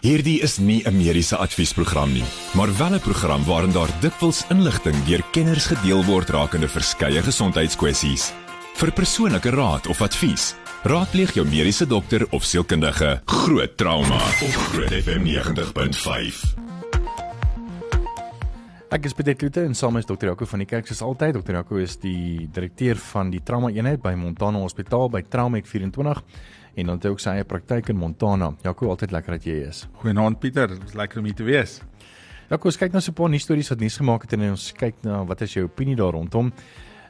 Hierdie is nie 'n mediese adviesprogram nie, maar wel 'n program waarin daar dikwels inligting deur kenners gedeel word rakende verskeie gesondheidskwessies. Vir persoonlike raad of advies, raadpleeg jou mediese dokter of sielkundige. Groot trauma op Groot FM 90.5. Ek is Pieter Kloete en saam is dokter Jaco van die kerk soos altyd. Dokter Jaco is die direkteur van die trauma eenheid by Montana Hospitaal by Traumac 24 en dan het hy ook sy eie praktyk in Montana. Jaco, altyd lekker dat jy is. Goeienaand Pieter, dit is lekker om hier te wees. Jaco, ons kyk nou so 'n paar nuus stories wat nuus gemaak het en ons kyk na wat is jou opinie daar rondom.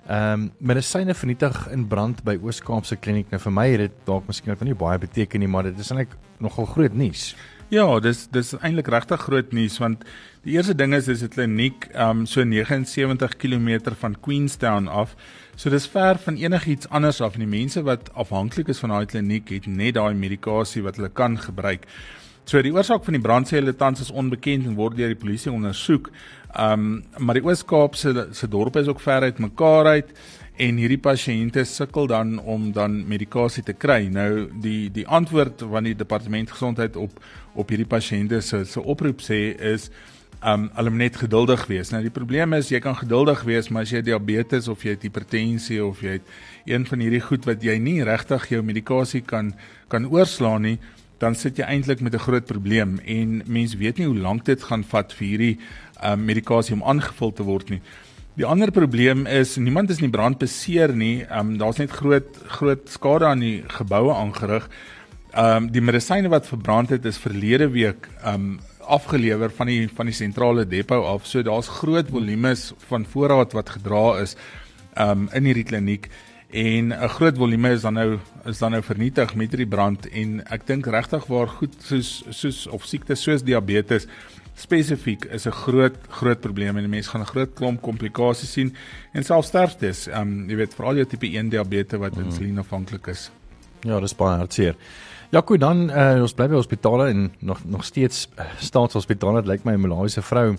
Ehm um, medisyne vernietig in brand by Oos-Kaapse kliniek. Nou vir my het dit dalk miskien net nie baie beteken nie, maar dit is eintlik nogal groot nuus. Ja, dis dis eintlik regtig groot nuus want die eerste ding is dis 'n kliniek um so 79 km van Queenstown af. So dis ver van enigiets anders af en die mense wat afhanklik is van daai kliniek het net daai medikasie wat hulle kan gebruik. So die oorsaak van die brand sê hulle tans is onbekend en word deur die polisie ondersoek. Um maar die Oos-Kaap se se dorpe is ook ver uit mekaar uit en hierdie pasiënte sukkel dan om dan medikasie te kry. Nou die die antwoord van die departement gesondheid op op hierdie pasiënte se se oproep sê is um hulle moet net geduldig wees. Nou die probleem is jy kan geduldig wees, maar as jy diabetes of jy het hipertensie of jy het een van hierdie goed wat jy nie regtig jou medikasie kan kan oorslaan nie, dan sit jy eintlik met 'n groot probleem en mense weet nie hoe lank dit gaan vat vir hierdie um medikasie om aangevul te word nie. Die ander probleem is niemand is in die brand beseer nie. Um daar's net groot groot skade aan die geboue aangerig. Um die medisyne wat verbrand het is verlede week um afgelewer van die van die sentrale depo af. So daar's groot volumes van voorraad wat gedra is um in hierdie kliniek en 'n groot volume is dan nou is dan nou vernietig met hierdie brand en ek dink regtig waar goed soos soos of siektes soos diabetes spesifiek is 'n groot groot probleem en mense gaan 'n groot klomp komplikasies sien en selfs sterftes. Um jy weet veral jou tipe 1 diabetes wat mm. insulienafhanklik is. Ja, dis baie hartseer. Ja, goed, dan uh, ons bly by hospitale en nog nog steeds uh, staatshospitale. Dit lyk my 'n Malawiese vrou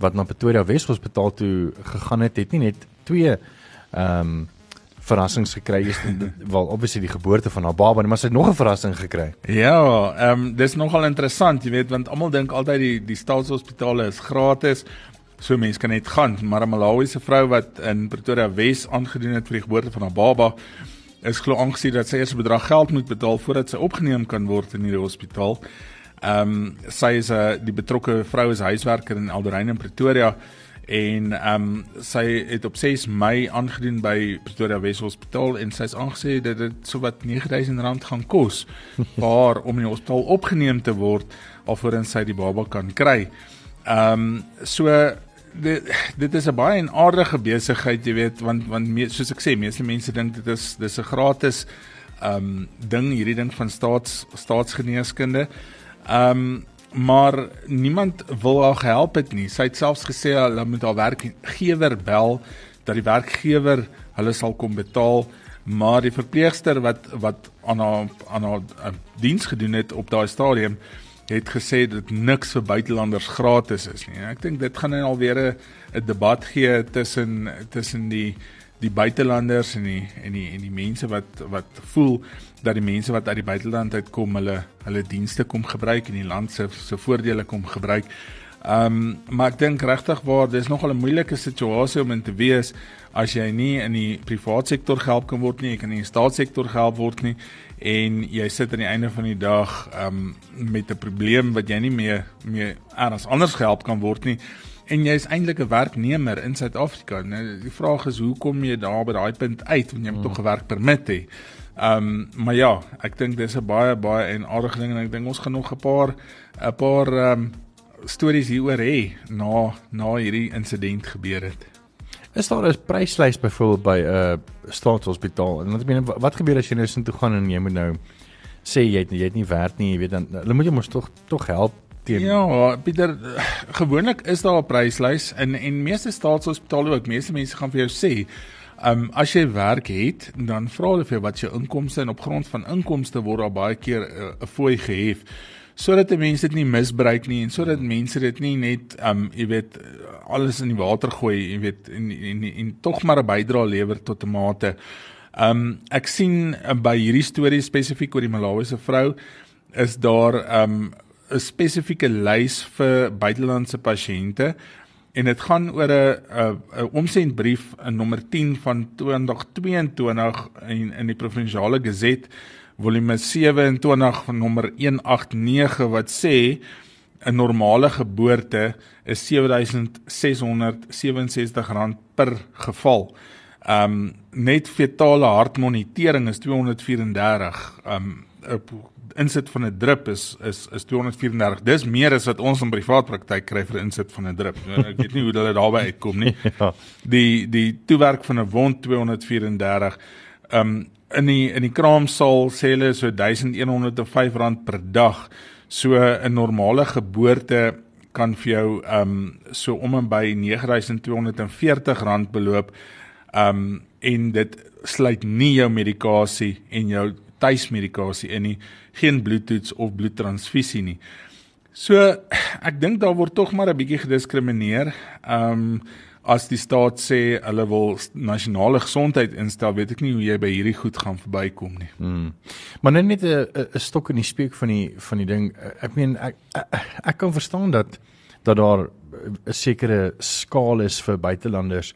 wat na Pretoria Wes Hospitaal toe gegaan het, het nie net twee ehm um, verrassings gekry is wel obviously die geboorte van haar baba, maar sy het nog 'n verrassing gekry. Ja, ehm um, dis nogal interessant, jy weet, want almal dink altyd die die staatshospitale is gratis. So mense kan net gaan, maar 'n Malawiese vrou wat in Pretoria Wes aangedoen het vir die geboorte van haar baba, is glo aangesien dat sy eers 'n bedrag geld moet betaal voordat sy opgeneem kan word in hierdie hospitaal. Ehm um, sy is 'n uh, die betrokke vrou is huiswerker in Alderrein in Pretoria en ehm um, sy het op 6 Mei aangedoen by Pretoria Wes Hospitaal en sy is aangesê dat dit sowat R9000 gaan kos vir om in die hospitaal opgeneem te word alvorens sy die baba kan kry. Ehm um, so dit dit is 'n baie aardige besigheid, jy weet, want want me, soos ek sê, meeste mense dink dit is dis 'n gratis ehm um, ding hierdie ding van staats staatsgeneeskunde. Ehm um, maar niemand wil haar gehelp het nie. Sy het selfs gesê hulle moet haar werkgewer bel dat die werkgewer hulle sal kom betaal, maar die verpleegster wat wat aan haar aan haar uh, diens gedoen het op daai stadium het gesê dat niks vir buitelanders gratis is nie. Ek dink dit gaan nou alweer 'n debat gee tussen tussen die die buitelanders en die en die en die mense wat wat voel dat die mense wat uit die buiteland uitkom hulle hulle dienste kom gebruik en die land se se voordele kom gebruik. Ehm um, maar ek dink regtig waar dis nogal 'n moeilike situasie om in te wees as jy nie in die private sektor gehelp kan word nie, jy kan nie in die staatssektor gehelp word nie en jy sit aan die einde van die dag um, met 'n probleem wat jy nie meer meer anders anders gehelp kan word nie en jy is eintlik 'n werknemer in Suid-Afrika. Nou die vraag is hoe kom jy daar by daai punt uit want jy moet hmm. tog 'n werkpermit hê. Ehm um, maar ja, ek dink dis 'n baie baie en aardige ding en ek dink ons gaan nog 'n paar 'n paar ehm um, stories hieroor hê na na hierdie insident gebeur het. Is daar 'n pryslys byvoorbeeld by 'n uh, staatshospitaal? En wat meen wat gebeur as jy nou sin toe gaan en jy moet nou sê jy het jy het nie werk nie, jy weet dan hulle moet jou mos tog tog help teen Ja, Pieter, gewoonlik is daar 'n pryslys in en meeste staatshospitale ook meeste mense gaan vir jou sê Um as jy werk het, dan vra hulle vir jou wat jou inkomste en op grond van inkomste word daar baie keer uh, 'n fooi gehef sodat mense dit nie misbruik nie en sodat mense dit nie net um jy weet alles in die water gooi jy weet en en, en, en tog maar 'n bydrae lewer tot 'n mate. Um ek sien uh, by hierdie storie spesifiek oor die Malawiese vrou is daar um 'n spesifieke lys vir buitelandse pasiënte en dit gaan oor 'n 'n omsendbrief in nommer 10 van 2022 in in die provinsiale gazette volume 27 van nommer 189 wat sê 'n normale geboorte is R7667 per geval. Um net fetale hartmonitering is 234. Um 'n insit van 'n drip is is is 234. Dis meer as wat ons in privaat praktyk kry vir insit van 'n drip. Ek weet nie hoe hulle daarby uitkom nie. ja. Die die toewerk van 'n wond 234. Um in die in die kraamsaal sê hulle so R1105 per dag. So 'n normale geboorte kan vir jou um so om en by R9240 beloop. Um en dit sluit nie jou medikasie en jou tuismedikasie in nie, geen bloedtoets of bloedtransfusie nie. So ek dink daar word tog maar 'n bietjie gediskrimineer. Um as die staat sê hulle wil nasionale gesondheid instel, weet ek nie hoe jy by hierdie goed gaan verbykom nie. Hmm. Maar net net 'n 'n stok in die speek van die van die ding. Ek meen ek ek, ek kan verstaan dat dat daar 'n sekere skaal is vir buitelanders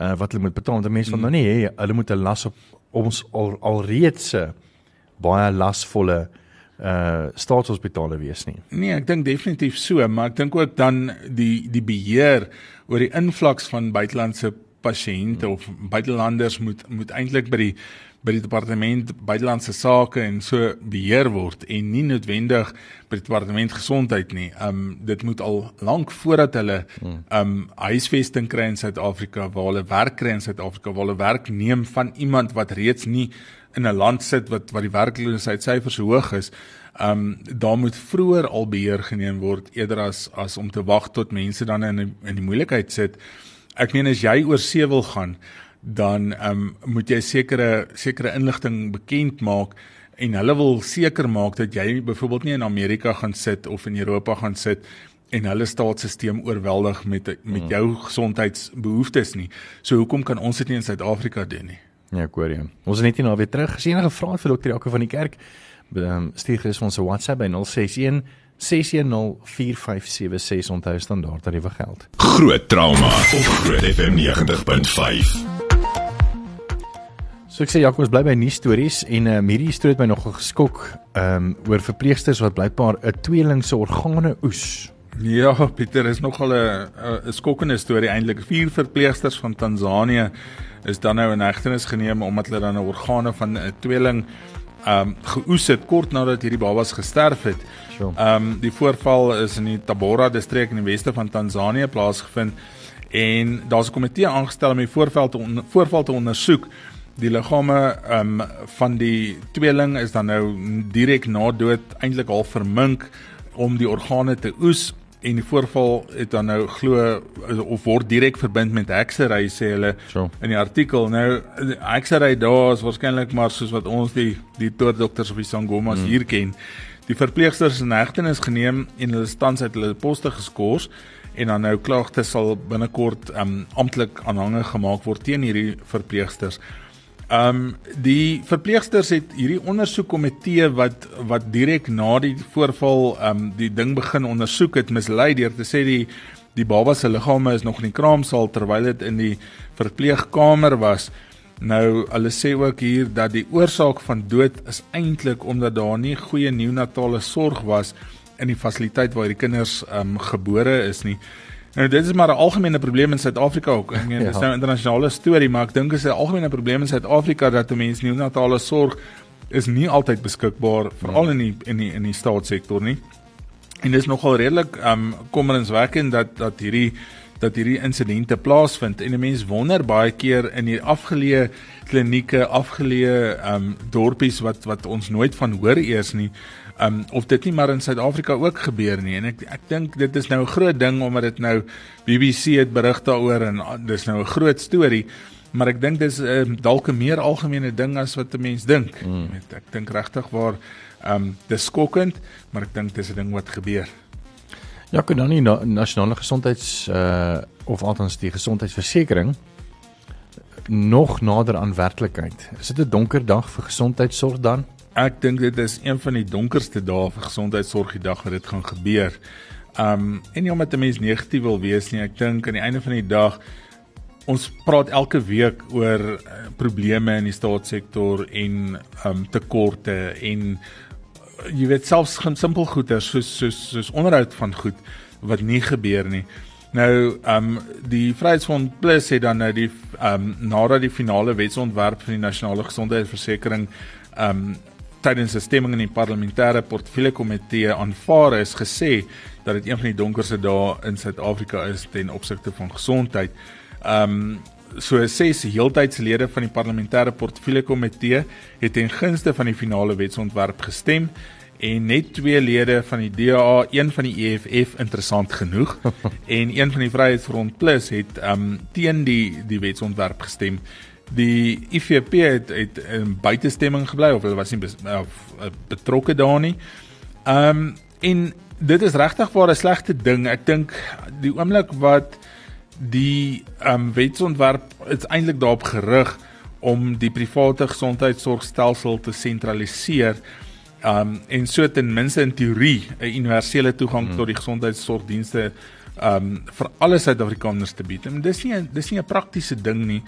uh, wat hulle moet betaal. Want mense hmm. nou nie hê hulle moet 'n las op ons al alreeds baie lasvolle uh staatshospitale wees nie. Nee, ek dink definitief so, maar ek dink ook dan die die beheer oor die invloeks van buitelandse pasiënte of buitelanders moet moet eintlik by die by die departement buitelandse sake en so beheer word en nie noodwendig by die departement gesondheid nie. Um dit moet al lank voordat hulle um huisvesting kry in Suid-Afrika, waar hulle werk kry in Suid-Afrika, waar hulle werk neem van iemand wat reeds nie in 'n land sit wat wat die werkloosheidsyfers hoog is, ehm um, daar moet vroeër al beheer geneem word eerder as as om te wag tot mense dan in in die moeilikheid sit. Ek meen as jy oor see wil gaan, dan ehm um, moet jy sekere sekere inligting bekend maak en hulle wil seker maak dat jy byvoorbeeld nie in Amerika gaan sit of in Europa gaan sit en hulle staatsstelsel oorweldig met met hmm. jou gesondheidsbehoeftes nie. So hoekom kan ons dit nie in Suid-Afrika doen nie? Ja, ek hoor jou. Ons is net hier na weer terug. As jy enige vrae vir dokter Jaco van die kerk, um, stuur gerus ons 'n WhatsApp by 061 6104576 onthou standaard tariewe geld. Groot trauma op Groot FM 90.5. So ek sê Jaco, ons bly by nuus stories en um, hierdie storie het my nogal geskok ehm um, oor verpleegsters wat blykbaar 'n tweeling se organe oes. Ja, Pieter, is nogal 'n 'n skokkende storie eintlik. Vier verpleegsters van Tansanië is dan nou in hegtenis geneem omdat hulle dan 'n organe van 'n tweeling ehm um, geoes het kort nadat hierdie babas gesterf het. Ehm um, die voorval is in die Tabora distrik in die weste van Tansanië plaasgevind en daar's 'n komitee aangestel om die voorval te on, voorval te ondersoek. Die liggame ehm um, van die tweeling is dan nou direk na dood eintlik al vermink om die organe te oes en die voorval het dan nou glo of word direk verbind met heksery sê hulle so. in die artikel nou heksery daar is waarskynlik maar soos wat ons die die toordokters of die sangomas mm. hier ken die verpleegsters in hegtenis geneem en hulle stand uit hulle poste geskort en dan nou klagtes sal binnekort um, amptelik aanhange gemaak word teen hierdie verpleegsters Ehm um, die verpleegsters het hierdie ondersoekkomitee wat wat direk na die voorval ehm um, die ding begin ondersoek het mislei deur te sê die die baba se liggame is nog in die kraamsaal terwyl dit in die verpleegkamer was. Nou hulle sê ook hier dat die oorsaak van dood is eintlik omdat daar nie goeie neonatale sorg was in die fasiliteit waar die kinders ehm um, gebore is nie. Nou dit is maar 'n algemene probleem in Suid-Afrika ook. Ek meen ja. dit is nou 'n internasionale storie, maar ek dink dit is 'n algemene probleem in Suid-Afrika dat mense neonatale sorg is nie altyd beskikbaar veral ja. in die in die in die staatssektor nie. En dit is nogal redelik um kommerenswekkend dat dat hierdie dat hierdie insidente plaasvind en 'n mens wonder baie keer in die afgeleë klinieke, afgeleë um dorpies wat wat ons nooit van hoor eers nie um of dit nie maar in Suid-Afrika ook gebeur nie. En ek ek dink dit is nou 'n groot ding omdat dit nou BBC het berig daaroor en uh, dis nou 'n groot storie. Maar ek dink dis um, dalk 'n meer algemene ding as wat 'n mens dink. Mm. ek dink regtig waar um dis skokkend maar ek dink dis 'n ding wat gebeur Ja, kan dan nie na, nasionale gesondheids uh of althans die gesondheidsversekering nog nader aan werklikheid. Is dit 'n donker dag vir gesondheidsorg dan? Ek dink dit is een van die donkerste dae vir gesondheidsorg die dag wat dit gaan gebeur. Um en nie omdat 'n mens negatief wil wees nie, ek dink aan die einde van die dag ons praat elke week oor uh, probleme in die staatssektor en um tekorte en jy weet selfs simpel goeder soos soos soos onderhoud van goed wat nie gebeur nie. Nou um die Vryheidsfront Plus het dan nou die um nadat die finale wetsontwerp van die nasionale gesondheidsversekering um tydens 'n stemming in die parlementêre portefeulje komitee aanvaar is gesê dat dit een van die donkerste dae in Suid-Afrika is ten opsigte van gesondheid. Ehm um, so ses heeltydslede van die parlementêre portefeulje komitee het ten gunste van die finale wetsontwerp gestem en net twee lede van die DA, een van die EFF interessant genoeg en een van die Vryheidsfront Plus het um, teen die die wetsontwerp gestem. Die IFP het het 'n buitestemming gebly of hulle was nie betrokke daar nie. Um, en dit is regtig waar 'n slegte ding. Ek dink die oomblik wat die ehm um, wetsontwerp is eintlik daarop gerig om die private gesondheidsorgstelsel te sentraliseer um en so ten minste in teorie 'n universele toegang hmm. tot die gesondheidsorgdienste um vir alle Suid-Afrikaners te bied. En dis nie dis nie 'n praktiese ding nie,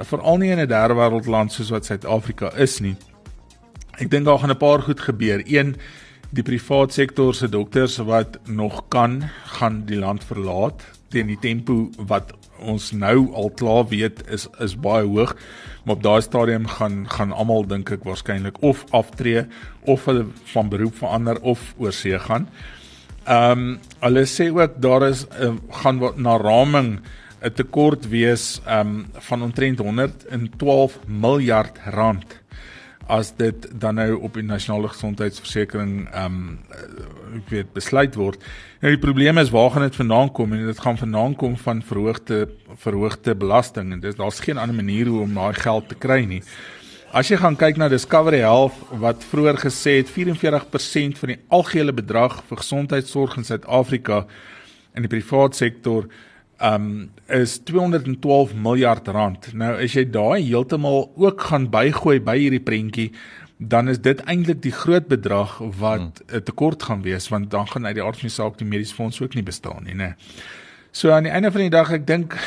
veral nie in 'n derde wêreld land soos wat Suid-Afrika is nie. Ek dink daar gaan 'n paar goed gebeur. Een die privaat sektor se dokters wat nog kan gaan die land verlaat teen die tempo wat ons nou al klaar weet is is baie hoog maar op daai stadium gaan gaan almal dink ek waarskynlik of aftree of hulle van beroep verander of oorsee gaan. Ehm um, hulle sê ook daar is uh, gaan na raming 'n tekort wees ehm um, van omtrent 112 miljard rand as dit dan nou op die nasionale gesondheidsversekering ehm um, ek weet besluit word. Nou die probleem is waar gaan dit vandaan kom en dit gaan vandaan kom van verhoogde verhoogde belasting en dis daar's geen ander manier hoe om daai geld te kry nie. As jy gaan kyk na Discovery Health wat vroeër gesê het 44% van die algehele bedrag vir gesondheidsorg in Suid-Afrika in die private sektor um is 212 miljard rand. Nou as jy daai heeltemal ook gaan bygooi by hierdie prentjie, dan is dit eintlik die groot bedrag wat 'n hmm. tekort gaan wees want dan gaan uit die aard van die saak die mediese fonds ook nie bestaan nie, né? So aan die einde van die dag, ek dink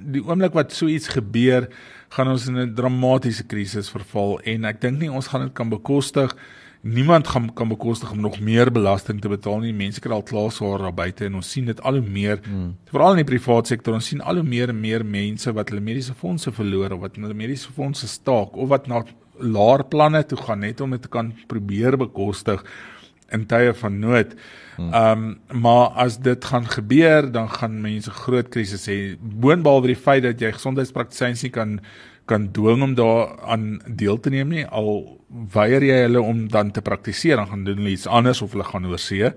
die oomblik wat so iets gebeur, gaan ons in 'n dramatiese krisis verval en ek dink nie ons gaan dit kan bekostig nie niemand gaan kan bekostig om nog meer belasting te betaal nie. Mense kry al klaar swaar daar buite en ons sien dit al hoe meer hmm. veral in die private sektor. Ons sien al hoe meer en meer mense wat hulle mediese fondse verloor of wat hulle mediese fondse staak of wat na laer planne toe gaan net om dit te kan probeer bekostig in tye van nood. Hmm. Ehm um, maar as dit gaan gebeur, dan gaan mense groot krisis hê. Boonbehalwe die feit dat jy gesondheidspraktisyns nie kan kan dwing om daaraan deel te neem nie al weier jy hulle om dan te praktiseer dan gaan doen hulle iets anders of hulle gaan oorsee.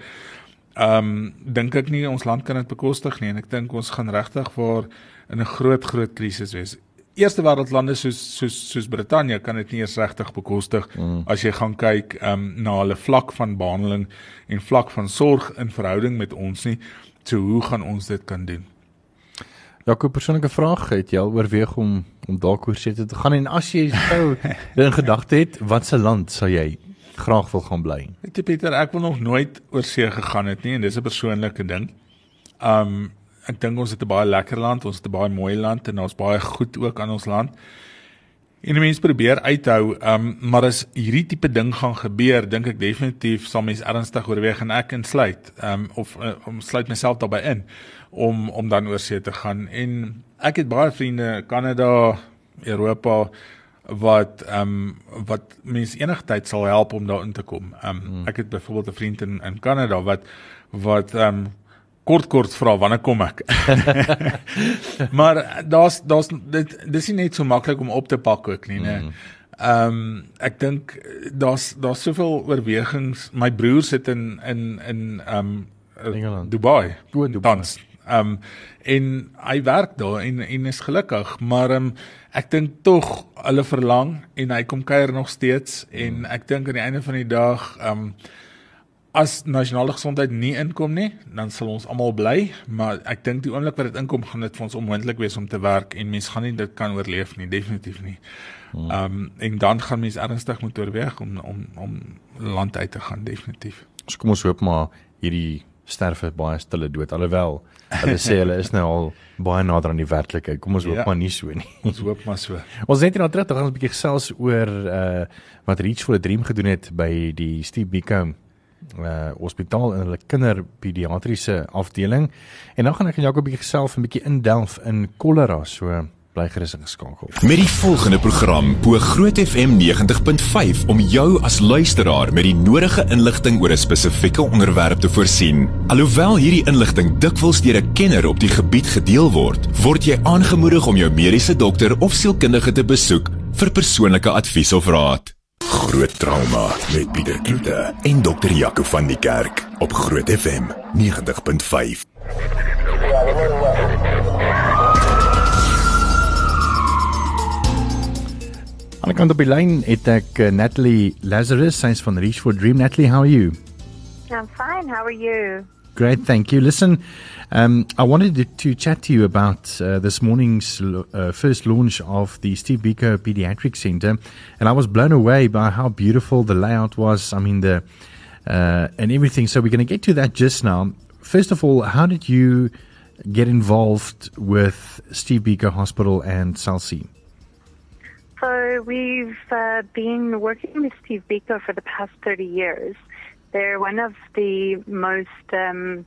Ehm um, dink ek nie ons land kan dit bekostig nie en ek dink ons gaan regtig vir in 'n groot groot krisis wees. Eerste wêreld lande soos soos soos Brittanje kan dit nie eens regtig bekostig mm. as jy gaan kyk ehm um, na hulle vlak van behandeling en vlak van sorg in verhouding met ons nie. So hoe gaan ons dit kan doen? Ja, 'n persoonlike vraag het jy al oorweeg om om dalk oor see te gaan en as jy sou in gedagte het, watse land sal jy graag wil gaan bly? Weet jy Pieter, ek wil nog nooit oor see gegaan het nie en dis 'n persoonlike ding. Um ek dink ons het 'n baie lekker land, ons het 'n baie mooi land en ons baie goed ook aan ons land. En mense probeer uithou, um maar as hierdie tipe ding gaan gebeur, dink ek definitief sal mense ernstig oorweeg en ek insluit, um of uh, om sluit myself daarbey in om om dan oor see te gaan en ek het baie vriende Kanada, Europa wat ehm um, wat mense enigtyd sal help om daarin te kom. Ehm um, hmm. ek het byvoorbeeld 'n vriend in in Kanada wat wat ehm um, kort kort vra wanneer kom ek. maar daar's daar's dit dis nie net so maklik om op te pak ook nie, né? Hmm. Ehm um, ek dink daar's daar's soveel oorwegings. My broer sit in in in ehm um, Dubai. Dubai. Dans. Ehm um, en hy werk daar en en is gelukkig, maar ehm um, ek dink tog hulle verlang en hy kom kuier nog steeds en hmm. ek dink aan die einde van die dag ehm um, as nasionale gesondheid nie inkom nie, dan sal ons almal bly, maar ek dink die oomblik wat dit inkom, gaan dit vir ons onmoontlik wees om te werk en mense gaan nie dit kan oorleef nie, definitief nie. Hmm. Ehm um, en dan gaan mense ernstig moet oorweeg om om om land uit te gaan definitief. So kom ons hoop maar hierdie sterwe baie stille dood alhoewel hulle sê hulle is nou al baie nader aan die werklikheid. Kom ons hoop ja, maar nie so nie. Ons hoop maar so. Ons net hierna terug, dan gaan ons 'n bietjie gesels oor uh wat Reach for a Dream gedoen het by die Steve Biko uh hospitaal in hulle kinderpediatriese afdeling. En dan gaan ek en Jaco 'n bietjie gesels 'n bietjie indelf in kolera. So bly gerus ingeskakel. Met die volgende program bo Groot FM 90.5 om jou as luisteraar met die nodige inligting oor 'n spesifieke onderwerp te voorsien. Alhoewel hierdie inligting dikwels deur 'n kenner op die gebied gedeel word, word jy aangemoedig om jou mediese dokter of sielkundige te besoek vir persoonlike advies of raad. Groot trauma met Pieter Kloete en dokter Jaco van die Kerk op Groot FM 90.5. Aan die kant op die lyn het ek uh, Natalie Lazarus, sy's van Reach for Dream. Natalie, how are you? I'm fine. How are you? Great, thank you. Listen, um, I wanted to, chat to you about uh, this morning's uh, first launch of the Steve Biko Pediatric Center, and I was blown away by how beautiful the layout was. I mean, the uh, and everything. So we're going to get to that just now. First of all, how did you get involved with Steve Biko Hospital and Salsi? So we've uh, been working with Steve Biko for the past 30 years. They're one of the most um,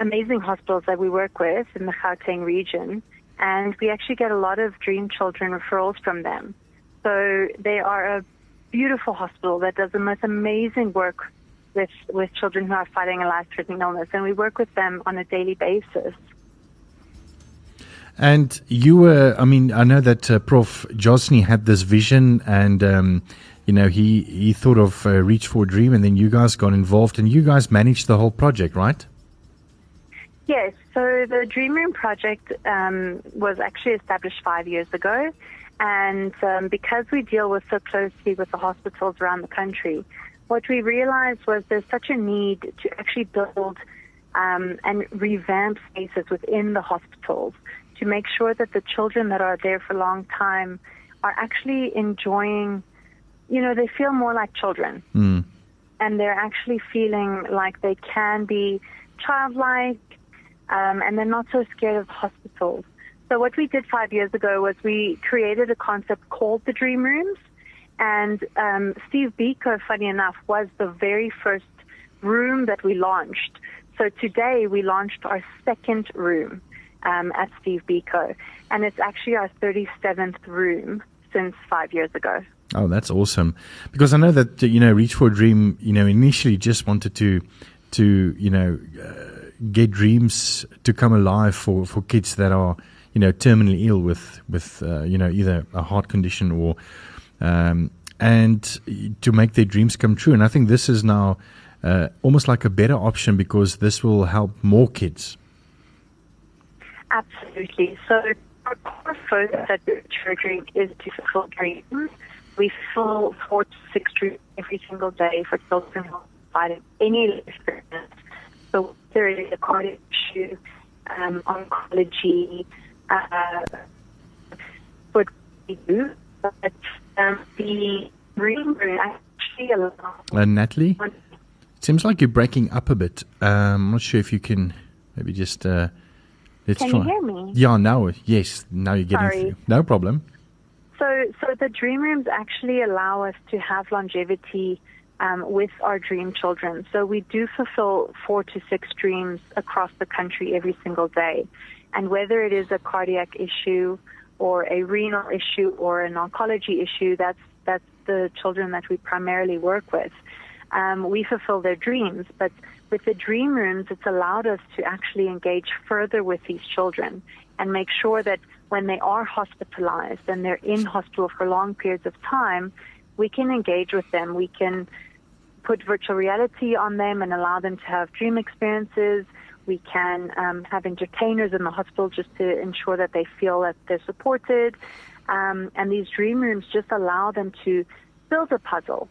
amazing hospitals that we work with in the Gauteng region, and we actually get a lot of dream children referrals from them. So they are a beautiful hospital that does the most amazing work with, with children who are fighting a life-threatening illness, and we work with them on a daily basis. And you were, I mean, I know that uh, Prof. Josny had this vision and, um, you know, he, he thought of uh, Reach for a Dream and then you guys got involved and you guys managed the whole project, right? Yes. So the Dream Room project um, was actually established five years ago. And um, because we deal with so closely with the hospitals around the country, what we realized was there's such a need to actually build um, and revamp spaces within the hospitals to make sure that the children that are there for a long time are actually enjoying, you know, they feel more like children. Mm. And they're actually feeling like they can be childlike um, and they're not so scared of hospitals. So what we did five years ago was we created a concept called the Dream Rooms. And um, Steve Biko, funny enough, was the very first room that we launched. So today we launched our second room um, at Steve Biko, and it's actually our 37th room since five years ago. Oh, that's awesome! Because I know that you know, Reach for a Dream, you know, initially just wanted to to you know uh, get dreams to come alive for for kids that are you know terminally ill with with uh, you know either a heart condition or um, and to make their dreams come true. And I think this is now uh, almost like a better option because this will help more kids. Absolutely. So our core focus at Drink is to fulfill dreams. We fill four to six dreams every single day for children who fighting any experience. So there is a cardiac issue, um, oncology, uh, what we do, but um, the dream room actually allows. Uh, Natalie, it seems like you're breaking up a bit. Um, I'm not sure if you can maybe just. Uh, Let's Can try. you hear me? Yeah, now, yes, now you're getting Sorry. through. No problem. So, so the dream rooms actually allow us to have longevity um, with our dream children. So we do fulfill four to six dreams across the country every single day. And whether it is a cardiac issue or a renal issue or an oncology issue, that's, that's the children that we primarily work with. Um, we fulfill their dreams, but with the dream rooms, it's allowed us to actually engage further with these children and make sure that when they are hospitalized and they're in hospital for long periods of time, we can engage with them. We can put virtual reality on them and allow them to have dream experiences. We can um, have entertainers in the hospital just to ensure that they feel that they're supported. Um, and these dream rooms just allow them to build a puzzle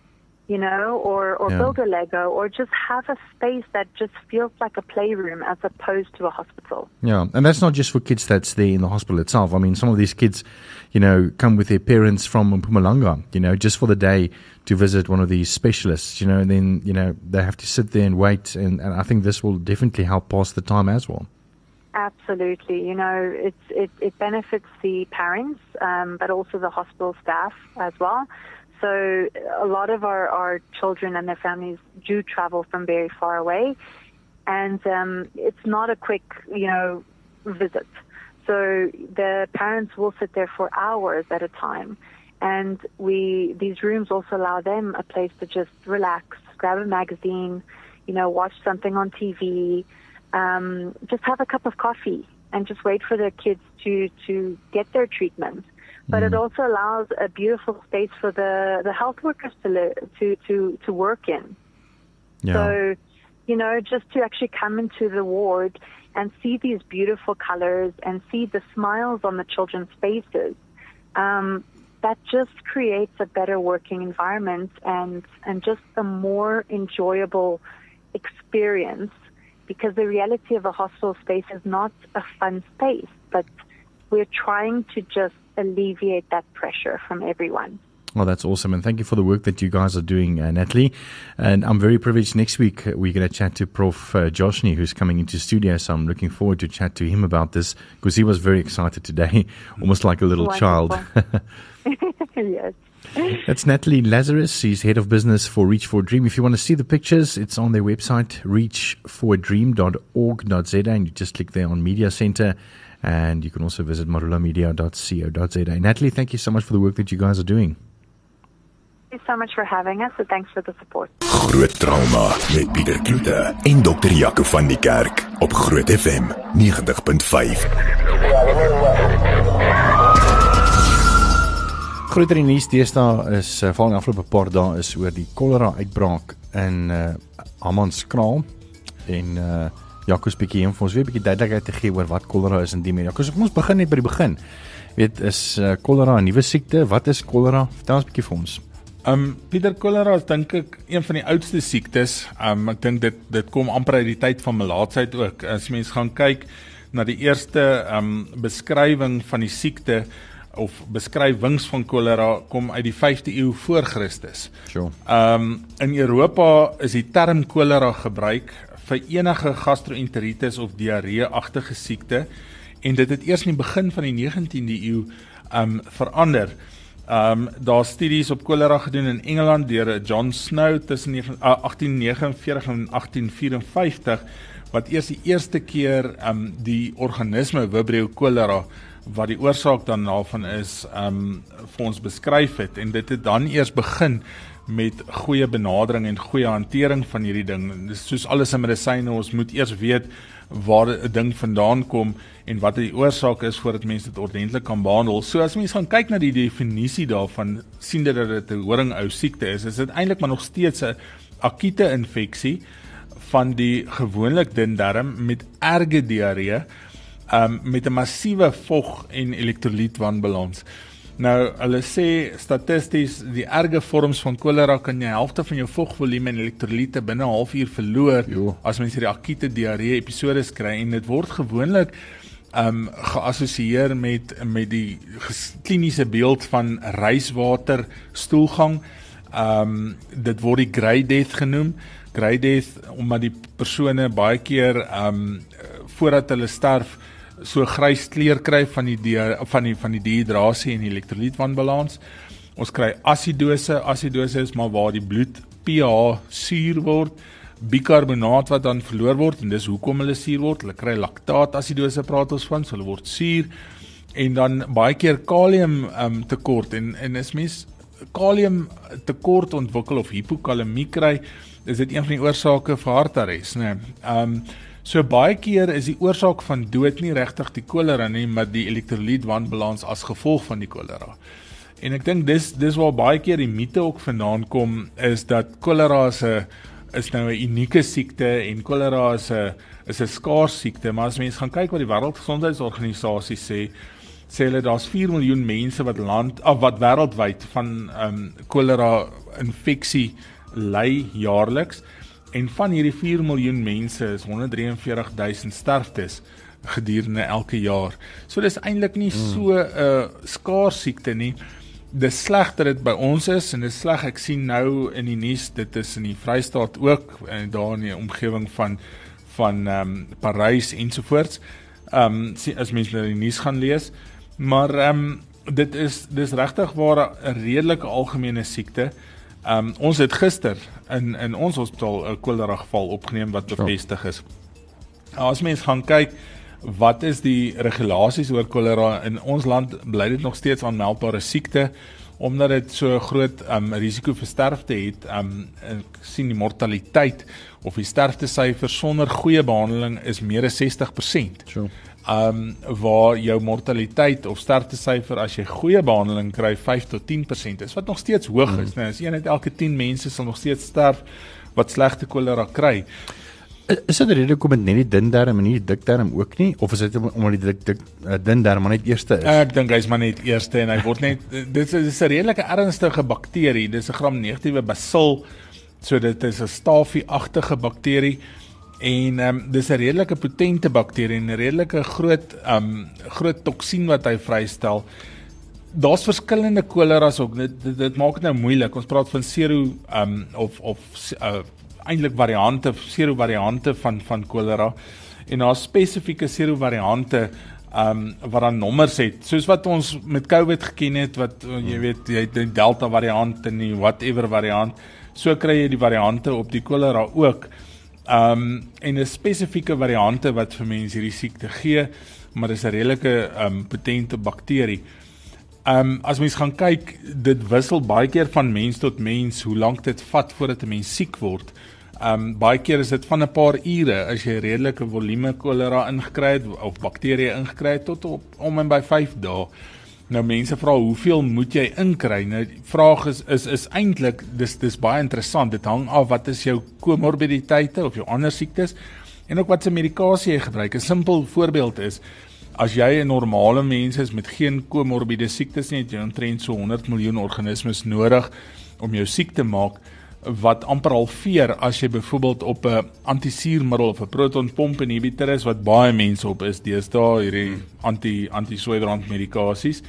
you know, or, or Yeah. build a Lego, or just have a space that just feels like a playroom as opposed to a hospital. Yeah, and that's not just for kids that's there in the hospital itself. I mean, some of these kids, you know, come with their parents from Mpumalanga, you know, just for the day to visit one of these specialists, you know, and then, you know, they have to sit there and wait. And, and I think this will definitely help pass the time as well. Absolutely. You know, it's, it, it benefits the parents, um, but also the hospital staff as well. So a lot of our, our children and their families do travel from very far away. And um, it's not a quick, you know, visit. So the parents will sit there for hours at a time. And we, these rooms also allow them a place to just relax, grab a magazine, you know, watch something on TV, um, just have a cup of coffee and just wait for their kids to, to get their treatment. But it also allows a beautiful space for the, the health workers to, li- to, to, to work in. Yeah. So, you know, just to actually come into the ward and see these beautiful colors and see the smiles on the children's faces, um, that just creates a better working environment and, and just a more enjoyable experience because the reality of a hospital space is not a fun space, but we're trying to just alleviate that pressure from everyone. Well, that's awesome. And thank you for the work that you guys are doing, uh, Natalie. And I'm very privileged. Next week, uh, we're going to chat to Prof. Uh, Joshny, who's coming into studio. So I'm looking forward to chat to him about this because he was very excited today, almost like a little child. Yes. That's Natalie Lazarus. She's head of business for Reach for a Dream. If you want to see the pictures, it's on their website, reachforadream.org.za, and you just click there on Media Center. And you can also visit marulamedia.co.za. Natalie, thank you so much for the work that you guys are doing. Thank you so much for having us, and thanks for the support. Groot trauma met Pieter Kloete en Dr. Jaco van die Kerk op Groot FM 90.5. Groter nuus deesdae is in die afgelope paar dae is oor die kolera uitbraak in uh, Hammanskraal en uh, Jacques bietjie hom vir ons weer 'n bietjie duidelikheid te gee oor wat kolera is en die meer. Jacques, kom ons begin net by die begin. Weet is uh, kolera 'n nuwe siekte? Wat is kolera? Vertel ons bietjie vir ons. Um Pieter kolera is dink ek een van die oudste siektes. Um ek dink dit dit kom amper uit die tyd van melaatsheid ook. As mens gaan kyk na die eerste um beskrywing van die siekte of beskrywings van kolera kom uit die 5de eeu voor Christus. Sure. Um in Europa is die term kolera gebruik vir enige gastroenteritis of diarree-agtige siekte en dit het eers in die begin van die 19de eeu um verander. Um daar's studies op kolera gedoen in Engeland deur John Snow tussen 9 uh, 1849 en 1854 wat eers die eerste keer um die organisme Vibrio cholera wat die oorsaak dan daarvan is um vir ons beskryf het en dit het dan eers begin met goeie benadering en goeie hantering van hierdie ding. Dis soos alles in medisyne, ons moet eers weet waar 'n ding vandaan kom en wat die oorsaak is voordat mense dit ordentlik kan behandel. So as mens gaan kyk na die definisie daarvan, sien dit dat dit 'n horingou siekte is. Is dit eintlik maar nog steeds 'n akute infeksie van die gewoonlik dun darm met erge diarree, um met 'n massiewe vog en elektrolytwanbalans. Nou, hulle sê statisties die erge vorms van kolera kan jy helfte van jou vogvolume en elektrolyte binne 'n halfuur verloor Jo. as mens hierdie akute diarree episodes kry en dit word gewoonlik um geassosieer met met die kliniese beeld van reiswater stoelgang. Um dit word die grey death genoem. Grey death omdat die persone baie keer um voordat hulle sterf so grys kleur kry van die dia- van die van die dehydrasie en die elektrolytwanbalans. Ons kry asidose. Asidose is maar waar die bloed pH suur word bikarbonaat wat dan verloor word en dis hoekom hulle suur word. Hulle kry laktaat asidose praat ons van, so hulle word suur en dan baie keer kalium um, tekort en en as mens kalium tekort ontwikkel of hipokalemie kry, is dit een van die oorsake vir hartares, né? Nee. Um so baie keer is die oorsaak van dood nie regtig die kolera nie, maar die elektrolytwanbalans as gevolg van die kolera. En ek dink dis dis waar baie keer die mite ook vandaan kom is dat kolera is 'n is nou 'n unieke siekte en kolera is 'n is 'n skaars siekte, maar as mense gaan kyk wat die Wêreldgesondheidsorganisasie sê, sê hulle daar's 4 miljoen mense wat land af wat wêreldwyd van ehm um, kolera infeksie ly jaarliks en van hierdie 4 miljoen mense is 143000 sterftes gedurende elke jaar. So dis eintlik nie so 'n uh, skaars siekte nie. Dis sleg dat dit by ons is en dis sleg ek sien nou in die nuus dit is in die Vrystaat ook en daar in die omgewing van van ehm um, Parys ensovoorts. Ehm um, as mense nou die nuus gaan lees, maar ehm um, dit is dis regtig waar 'n redelike algemene siekte. Ehm um, ons het gister in in ons hospitaal 'n kolera geval opgeneem wat bevestig is. Nou, as mens gaan kyk wat is die regulasies oor kolera in ons land bly dit nog steeds aanmeldbare siekte omdat dit so groot um, risiko vir sterfte het. Um ek sien die mortaliteit of die sterfte syfer sonder goeie behandeling is meer as 60%. Sure. Um waar jou mortaliteit of sterfte syfer as jy goeie behandeling kry 5 tot 10% is wat nog steeds hoog is. Mm. Nou as een uit elke 10 mense sal nog steeds sterf wat slegte kolera kry. Is dit rede kom dit net die dun darm en nie die dik darm ook nie of is dit omdat die dik dik uh, dun darm maar net eerste is? Ek dink hy's maar net eerste en hy word net dit is 'n redelike ernstige bakterie. Dis 'n gram negatiewe basil. So dit is 'n stafie-agtige bakterie en ehm um, dis 'n redelike potente bakterie en 'n redelike groot ehm um, groot toksien wat hy vrystel. Daar's verskillende koleras ook. Dit, dit dit maak dit nou moeilik. Ons praat van sero ehm um, of of uh, eintlik variante, sero variante van van kolera en daar spesifieke sero variante ehm um, wat dan nommers het. Soos wat ons met COVID geken het wat uh, jy weet, jy het die Delta variant en die whatever variant. So kry jy die variante op die kolera ook. Ehm um, en 'n spesifieke variante wat vir mense hierdie siekte gee, maar dis 'n redelike ehm um, potente bakterie. Ehm um, as mens gaan kyk, dit wissel baie keer van mens tot mens hoe lank dit vat voordat 'n mens siek word. Ehm um, baie keer is dit van 'n paar ure as jy redelike volume kolera ingekry het of bakterieë ingekry het tot op om en by 5 dae. Nou mense vra hoeveel moet jy inkry? Nou die vraag is is is eintlik dis dis baie interessant. Dit hang af wat is jou komorbiditeite of jou ander siektes en ook wat se medikasie jy gebruik. 'n Simpel voorbeeld is as jy 'n normale mens is met geen komorbide siektes nie, het jy omtrent so 100 miljoen organismes nodig om jou siek te maak wat amper halveer as jy byvoorbeeld op 'n antisuurmiddel of 'n protonpomp inhibitor is wat baie mense op is deesdae hierdie anti antisweebrand medikasies.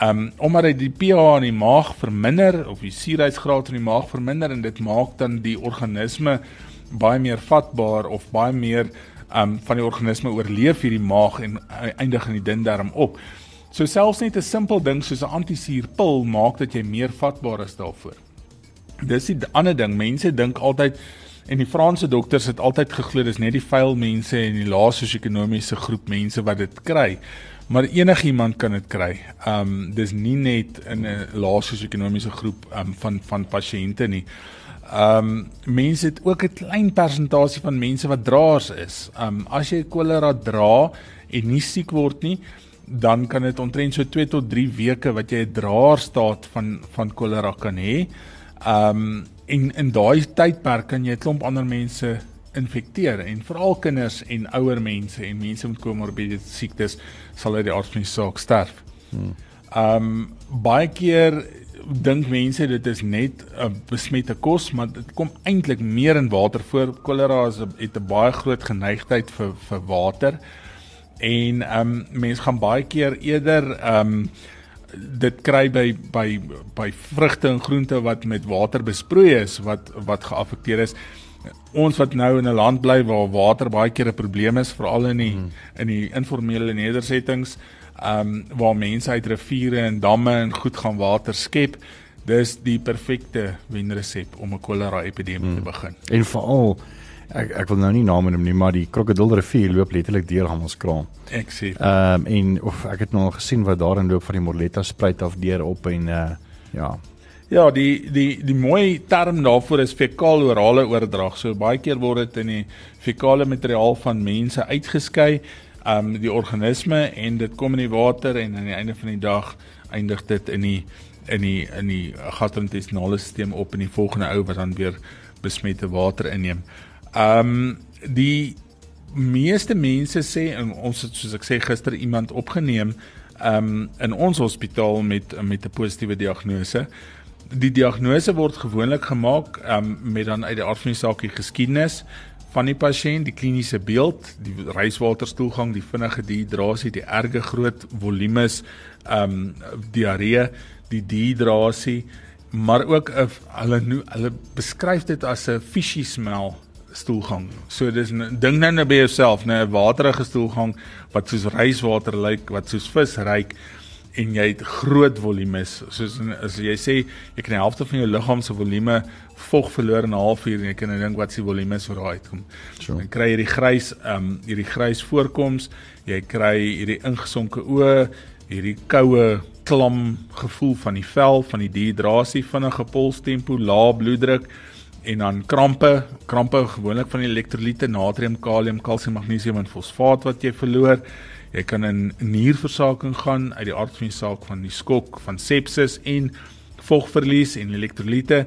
Ehm um, omdat dit die pH in die maag verminder of die suurheidsgraad in die maag verminder en dit maak dan die organisme baie meer vatbaar of baie meer ehm um, van die organisme oorleef hierdie maag en eindig in die dun darm op. So selfs net 'n simpel ding soos 'n antisuurpil maak dat jy meer vatbaar is daarvoor. Dis die ander ding. Mense dink altyd en die Franse dokters het altyd geglo dis net die vuil mense en die lae sosio-ekonomiese groep mense wat dit kry. Maar enigiemand kan dit kry. Um dis nie net in 'n lae sosio-ekonomiese groep um van van pasiënte nie. Um mense het ook 'n klein persentasie van mense wat draers is. Um as jy kolera dra en nie siek word nie, dan kan dit omtrent so 2 tot 3 weke wat jy 'n draer staat van van kolera kan hê. Ehm um, en in daai tydperk kan jy 'n klomp ander mense infekteer en veral kinders en ouer mense en mense met komorbide siektes sal uit die aard van die saak sterf. Ehm um, baie keer dink mense dit is net 'n besmette kos, maar dit kom eintlik meer in water voor. Kolera het 'n baie groot geneigtheid vir vir water. En ehm um, mense gaan baie keer eerder ehm um, dit kry by by by vrugte en groente wat met water besproei is wat wat geaffekteer is. Ons wat nou in 'n land bly waar water baie keer 'n probleem is, veral in die hmm. in die informele nedersettings, ehm um, waar mense uit riviere en damme en goed gaan water skep, dis die perfekte wenresep om 'n kolera epidemie hmm. te begin. En veral ek ek wil nou nie name noem nie, maar die krokodilrivier loop letterlik deur Hamelskraal. Ek sien. Ehm um, en of ek het nou al gesien wat daarin loop van die Morletta spruit af deur op en uh ja. Ja, die die die mooi term daarvoor is fekaal-orale oordrag. So baie keer word dit in die fekale materiaal van mense uitgeskei, ehm um, die organisme en dit kom in die water en aan die einde van die dag eindig dit in die in die in die gastrointestinale stelsel op in die volgende ou wat dan weer besmette water inneem. Ehm um, die meeste mense sê en ons het soos ek sê gister iemand opgeneem ehm um, in ons hospitaal met met 'n positiewe diagnose. Die diagnose word gewoonlik gemaak um, met dan uit die aard van die saak die geskiedenis van die pasiënt, die kliniese beeld, die reiswaterstoelgang, die vinnige dehydrasie, die erge groot volumes, ehm um, diarree, die dehydrasie, maar ook 'n hulle hulle beskryf dit as 'n fishy smell stoelgang. So dis ding nou net by jouself, net 'n waterige stoelgang wat soos reiswater lyk, wat soos vis ryk en jy het groot volumes soos as jy sê jy kan die helfte van jou liggaam se volume vog verloor in 'n halfuur en jy kan dink wat se volume is vir daai uitkom. So. Dan kry jy hierdie grys ehm um, hierdie grys voorkoms, jy kry hierdie ingesonke oë, hierdie koue klam gevoel van die vel, van die dehydrasie, vinnige polstempo, lae bloeddruk en dan krampe, krampe gewoonlik van die elektrolyte, natrium, kalium, kalsium, magnesium en fosfaat wat jy verloor. Jy kan in nierversaking gaan uit die aard van die saak van die skok van sepsis en vogverlies en elektrolyte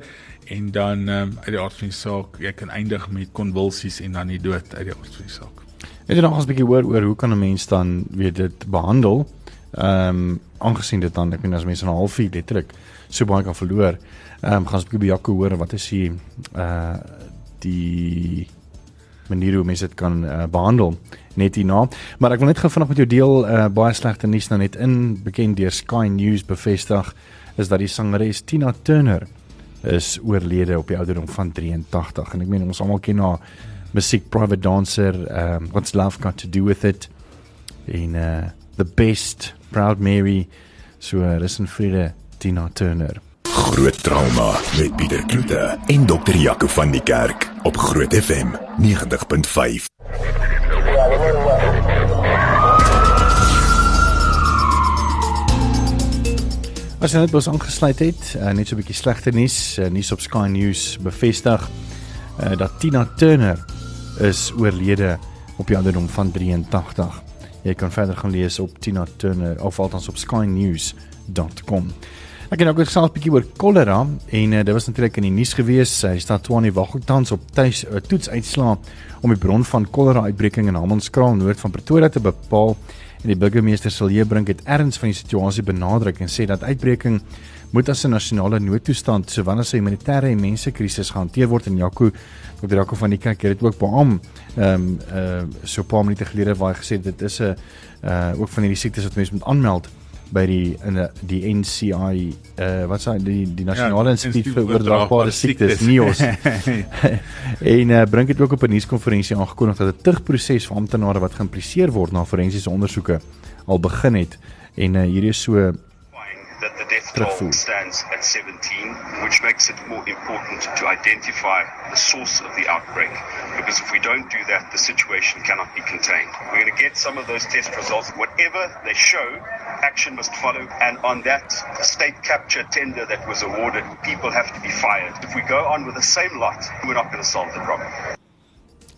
en dan um, uit die aard van die saak jy kan eindig met konvulsies en dan die dood uit die aard van die saak. Het jy nog 'n bietjie hoor oor hoe kan 'n mens dan weer dit behandel? Ehm um, aangesien dit dan ek meen as mense 'n halfuur letterlik so baie kan verloor. Ehm um, gaan ons 'n bietjie by Jaco hoor wat is die uh die manier hoe mense dit kan uh, behandel net hierna. Maar ek wil net gou vanaand met jou deel uh, baie slegte nuus nou net in bekend deur Sky News bevestig is dat die sangeres Tina Turner is oorlede op die ouderdom van 83 en ek meen ons almal ken haar musiek private dancer um, what's love got to do with it in uh, the best proud mary so uh, rus in vrede Tina Turner Groot trauma met Pieter Kloete en dokter Jaco van die Kerk op Groot FM 90.5. As jy net bos aangesluit het, uh, net so 'n bietjie slegte nuus, uh, nuus op Sky News bevestig uh, dat Tina Turner is oorlede op die ouderdom van 83. Jy kan verder gaan lees op Tina Turner of althans op skynews.com. Ek het ook gesels 'n bietjie oor kolera en uh, dit was natuurlik in die nuus gewees. Hy staan 20 wag tans op tuis uh, toetsuitslae om die bron van kolera uitbreking in Hammanskraal noord van Pretoria te bepaal en die burgemeester Siljebrink het erns van die situasie benadruk en sê dat uitbreking moet as 'n nasionale noodtoestand sowel as 'n humanitêre en mensekrisis gehanteer word en Jaco Dr. Jaco van die kerk het dit ook beam ehm um, uh so 'n paar minute gelede waar hy gesê dit is 'n uh ook van hierdie siektes wat mense moet aanmeld by die in die NCI uh eh, wat sê die die nasionale ja, instituut vir oordraagbare siektes. NIOS. En uh, bring dit ook op 'n nuuskonferensie aangekondig dat 'n tugproses vir amptenare wat geïmpliseer word na forensiese ondersoeke al begin het. En uh, hierdie is so death stands at 17, which makes it more important to identify the source of the outbreak. Because if we don't do that, the situation cannot be contained. We're going to get some of those test results. Whatever they show, action must follow. And on that state capture tender that was awarded, people have to be fired. If we go on with the same lot, we're not going to solve the problem.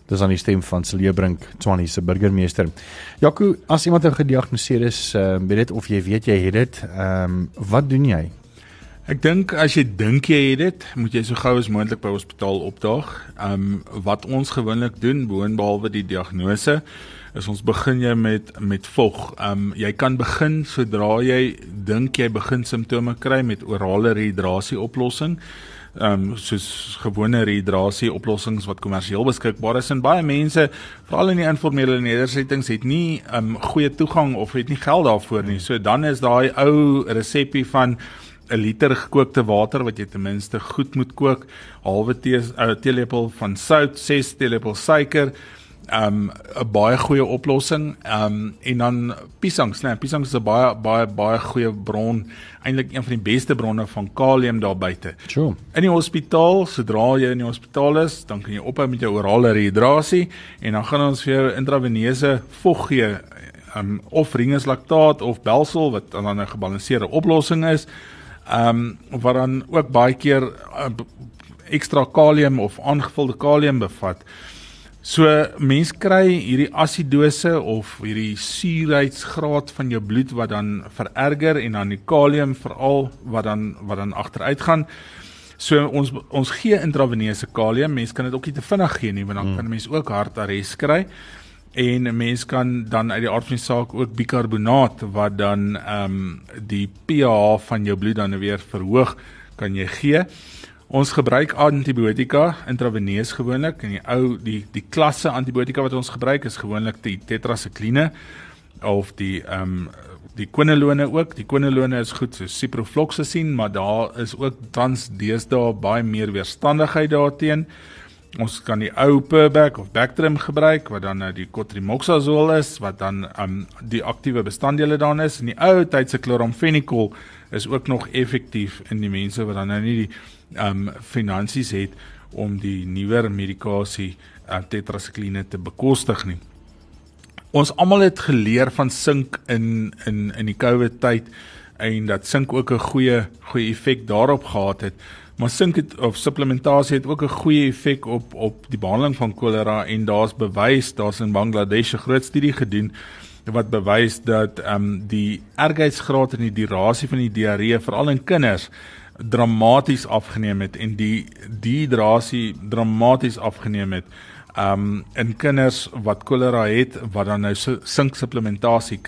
Dis aan die stem van Celebrink Twani se burgemeester. Jaco, as iemand nou gediagnoseer is, uh, weet dit of jy weet jy het dit, ehm um, wat doen jy? Ek dink as jy dink jy het dit, moet jy so gou as moontlik by hospitaal opdaag. Ehm um, wat ons gewoonlik doen, boonbehalwe die diagnose, is ons begin jy met met vog. Ehm um, jy kan begin sodra jy dink jy begin simptome kry met orale rehydrasie oplossing ehm um, soos gewone rehydrasie oplossings wat kommersieel beskikbaar is en baie mense veral in die informele nedersettings het nie ehm um, goeie toegang of het nie geld daarvoor nie. So dan is daai ou resepie van 'n liter gekookte water wat jy ten minste goed moet kook, halwe tee 'n teelepel van sout, 6 teelepels suiker, um 'n baie goeie oplossing. Um en dan piesangs, né? Nee, piesangs is 'n baie baie baie goeie bron, eintlik een van die beste bronne van kalium daar buite. Sure. In die hospitaal, sodra jy in die hospitaal is, dan kan jy ophou met jou orale rehydrasie en dan gaan ons vir jou intraveneuse vog gee, um of ringeslaktaat of belsel wat dan 'n gebalanseerde oplossing is. Um wat dan ook baie keer uh, ekstra kalium of aangevulde kalium bevat. So mens kry hierdie asidose of hierdie suurheidsgraad van jou bloed wat dan vererger en dan die kalium veral wat dan wat dan agteruit gaan. So ons ons gee intraveneuse kalium. Mens kan dit ook nie te vinnig gee nie want dan hmm. kan mens ook hartarrest kry. En 'n mens kan dan uit die aard van die saak ook bikarbonaat wat dan ehm um, die pH van jou bloed dan weer verhoog kan jy gee. Ons gebruik antibiotika intraveneus gewoonlik en die ou die die klasse antibiotika wat ons gebruik is gewoonlik die tetrasikline of die ehm um, die quinolone ook. Die quinolone is goed so ciprofloxacin, maar daar is ook tans deesdae baie meer weerstandigheid daarteenoor. Ons kan die ou Perbac of Bactrim gebruik wat dan nou die cotrimoxazole is wat dan um die aktiewe bestanddele daarin is en die ou tyd se chloramphenicol is ook nog effektief in die mense wat dan nou nie die um finansies het om die nuwer medikasie uh, tetrasikline te bekostig nie. Ons almal het geleer van sink in in in die COVID tyd en dat sink ook 'n goeie goeie effek daarop gehad het. Maar sink het of supplementasie het ook 'n goeie effek op op die behandeling van kolera en daar's bewys, daar's in Bangladesh 'n groot studie gedoen wat bewys dat ehm um, die ergheidsgraad en die durasie van die diarree veral in kinders dramaties afgeneem het en die dehydrasie dramaties afgeneem het. Ehm um, in kinders wat kolera het wat dan nou sink supplementasie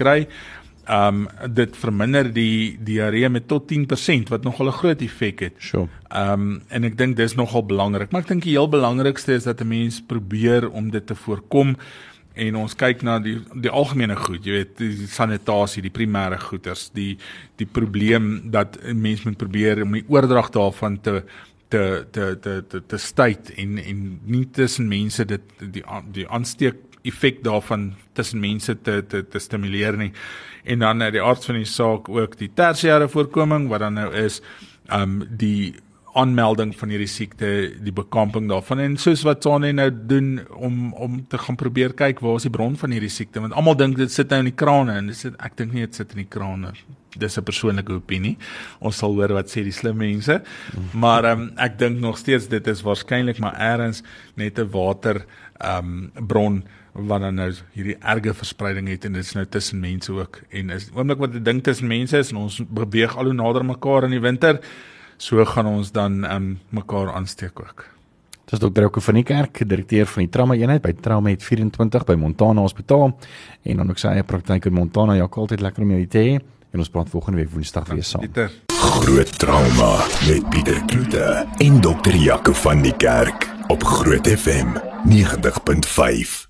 kry, um dit verminder die diarree met tot 10% wat nogal 'n groot effek het. Sure. Um en ek dink dis nogal belangrik, maar ek dink die heel belangrikste is dat 'n mens probeer om dit te voorkom en ons kyk na die die algemene goed, jy weet, die sanitasie, die primêre goeders, die die probleem dat 'n mens moet probeer om die oordrag daarvan te te te te te, te stuit en en nie tussen mense dit die die aansteek effek daarvan tussen mense te te te stimuleer nie. En dan uit die aard van die saak ook die tersiêre voorkoming wat dan nou is um die aanmelding van hierdie siekte, die bekamping daarvan en soos wat Tsane nou doen om om te gaan probeer kyk waar is die bron van hierdie siekte want almal dink dit sit nou in die krane en dis ek dink nie dit sit in die krane. Dis 'n persoonlike opinie. Ons sal hoor wat sê die slim mense. Maar um, ek dink nog steeds dit is waarskynlik maar eers net 'n water um bron wat dan nou hierdie erge verspreiding het en dit is nou tussen mense ook en is oomblik wat 'n ding tussen mense is en ons beweeg al hoe nader mekaar in die winter so gaan ons dan um mekaar aansteek ook. Dis dokter Ouko van die kerk, direkteur van die trauma eenheid by Trauma het 24 by Montana Hospitaal en dan ook sy eie praktyk in Montana. Ja, altyd lekker om jou te hê en ons praat volgende week Woensdag weer saam. Pieter. Groot trauma met Pieter Kloete en dokter Jaco van die kerk op Groot FM 90.5.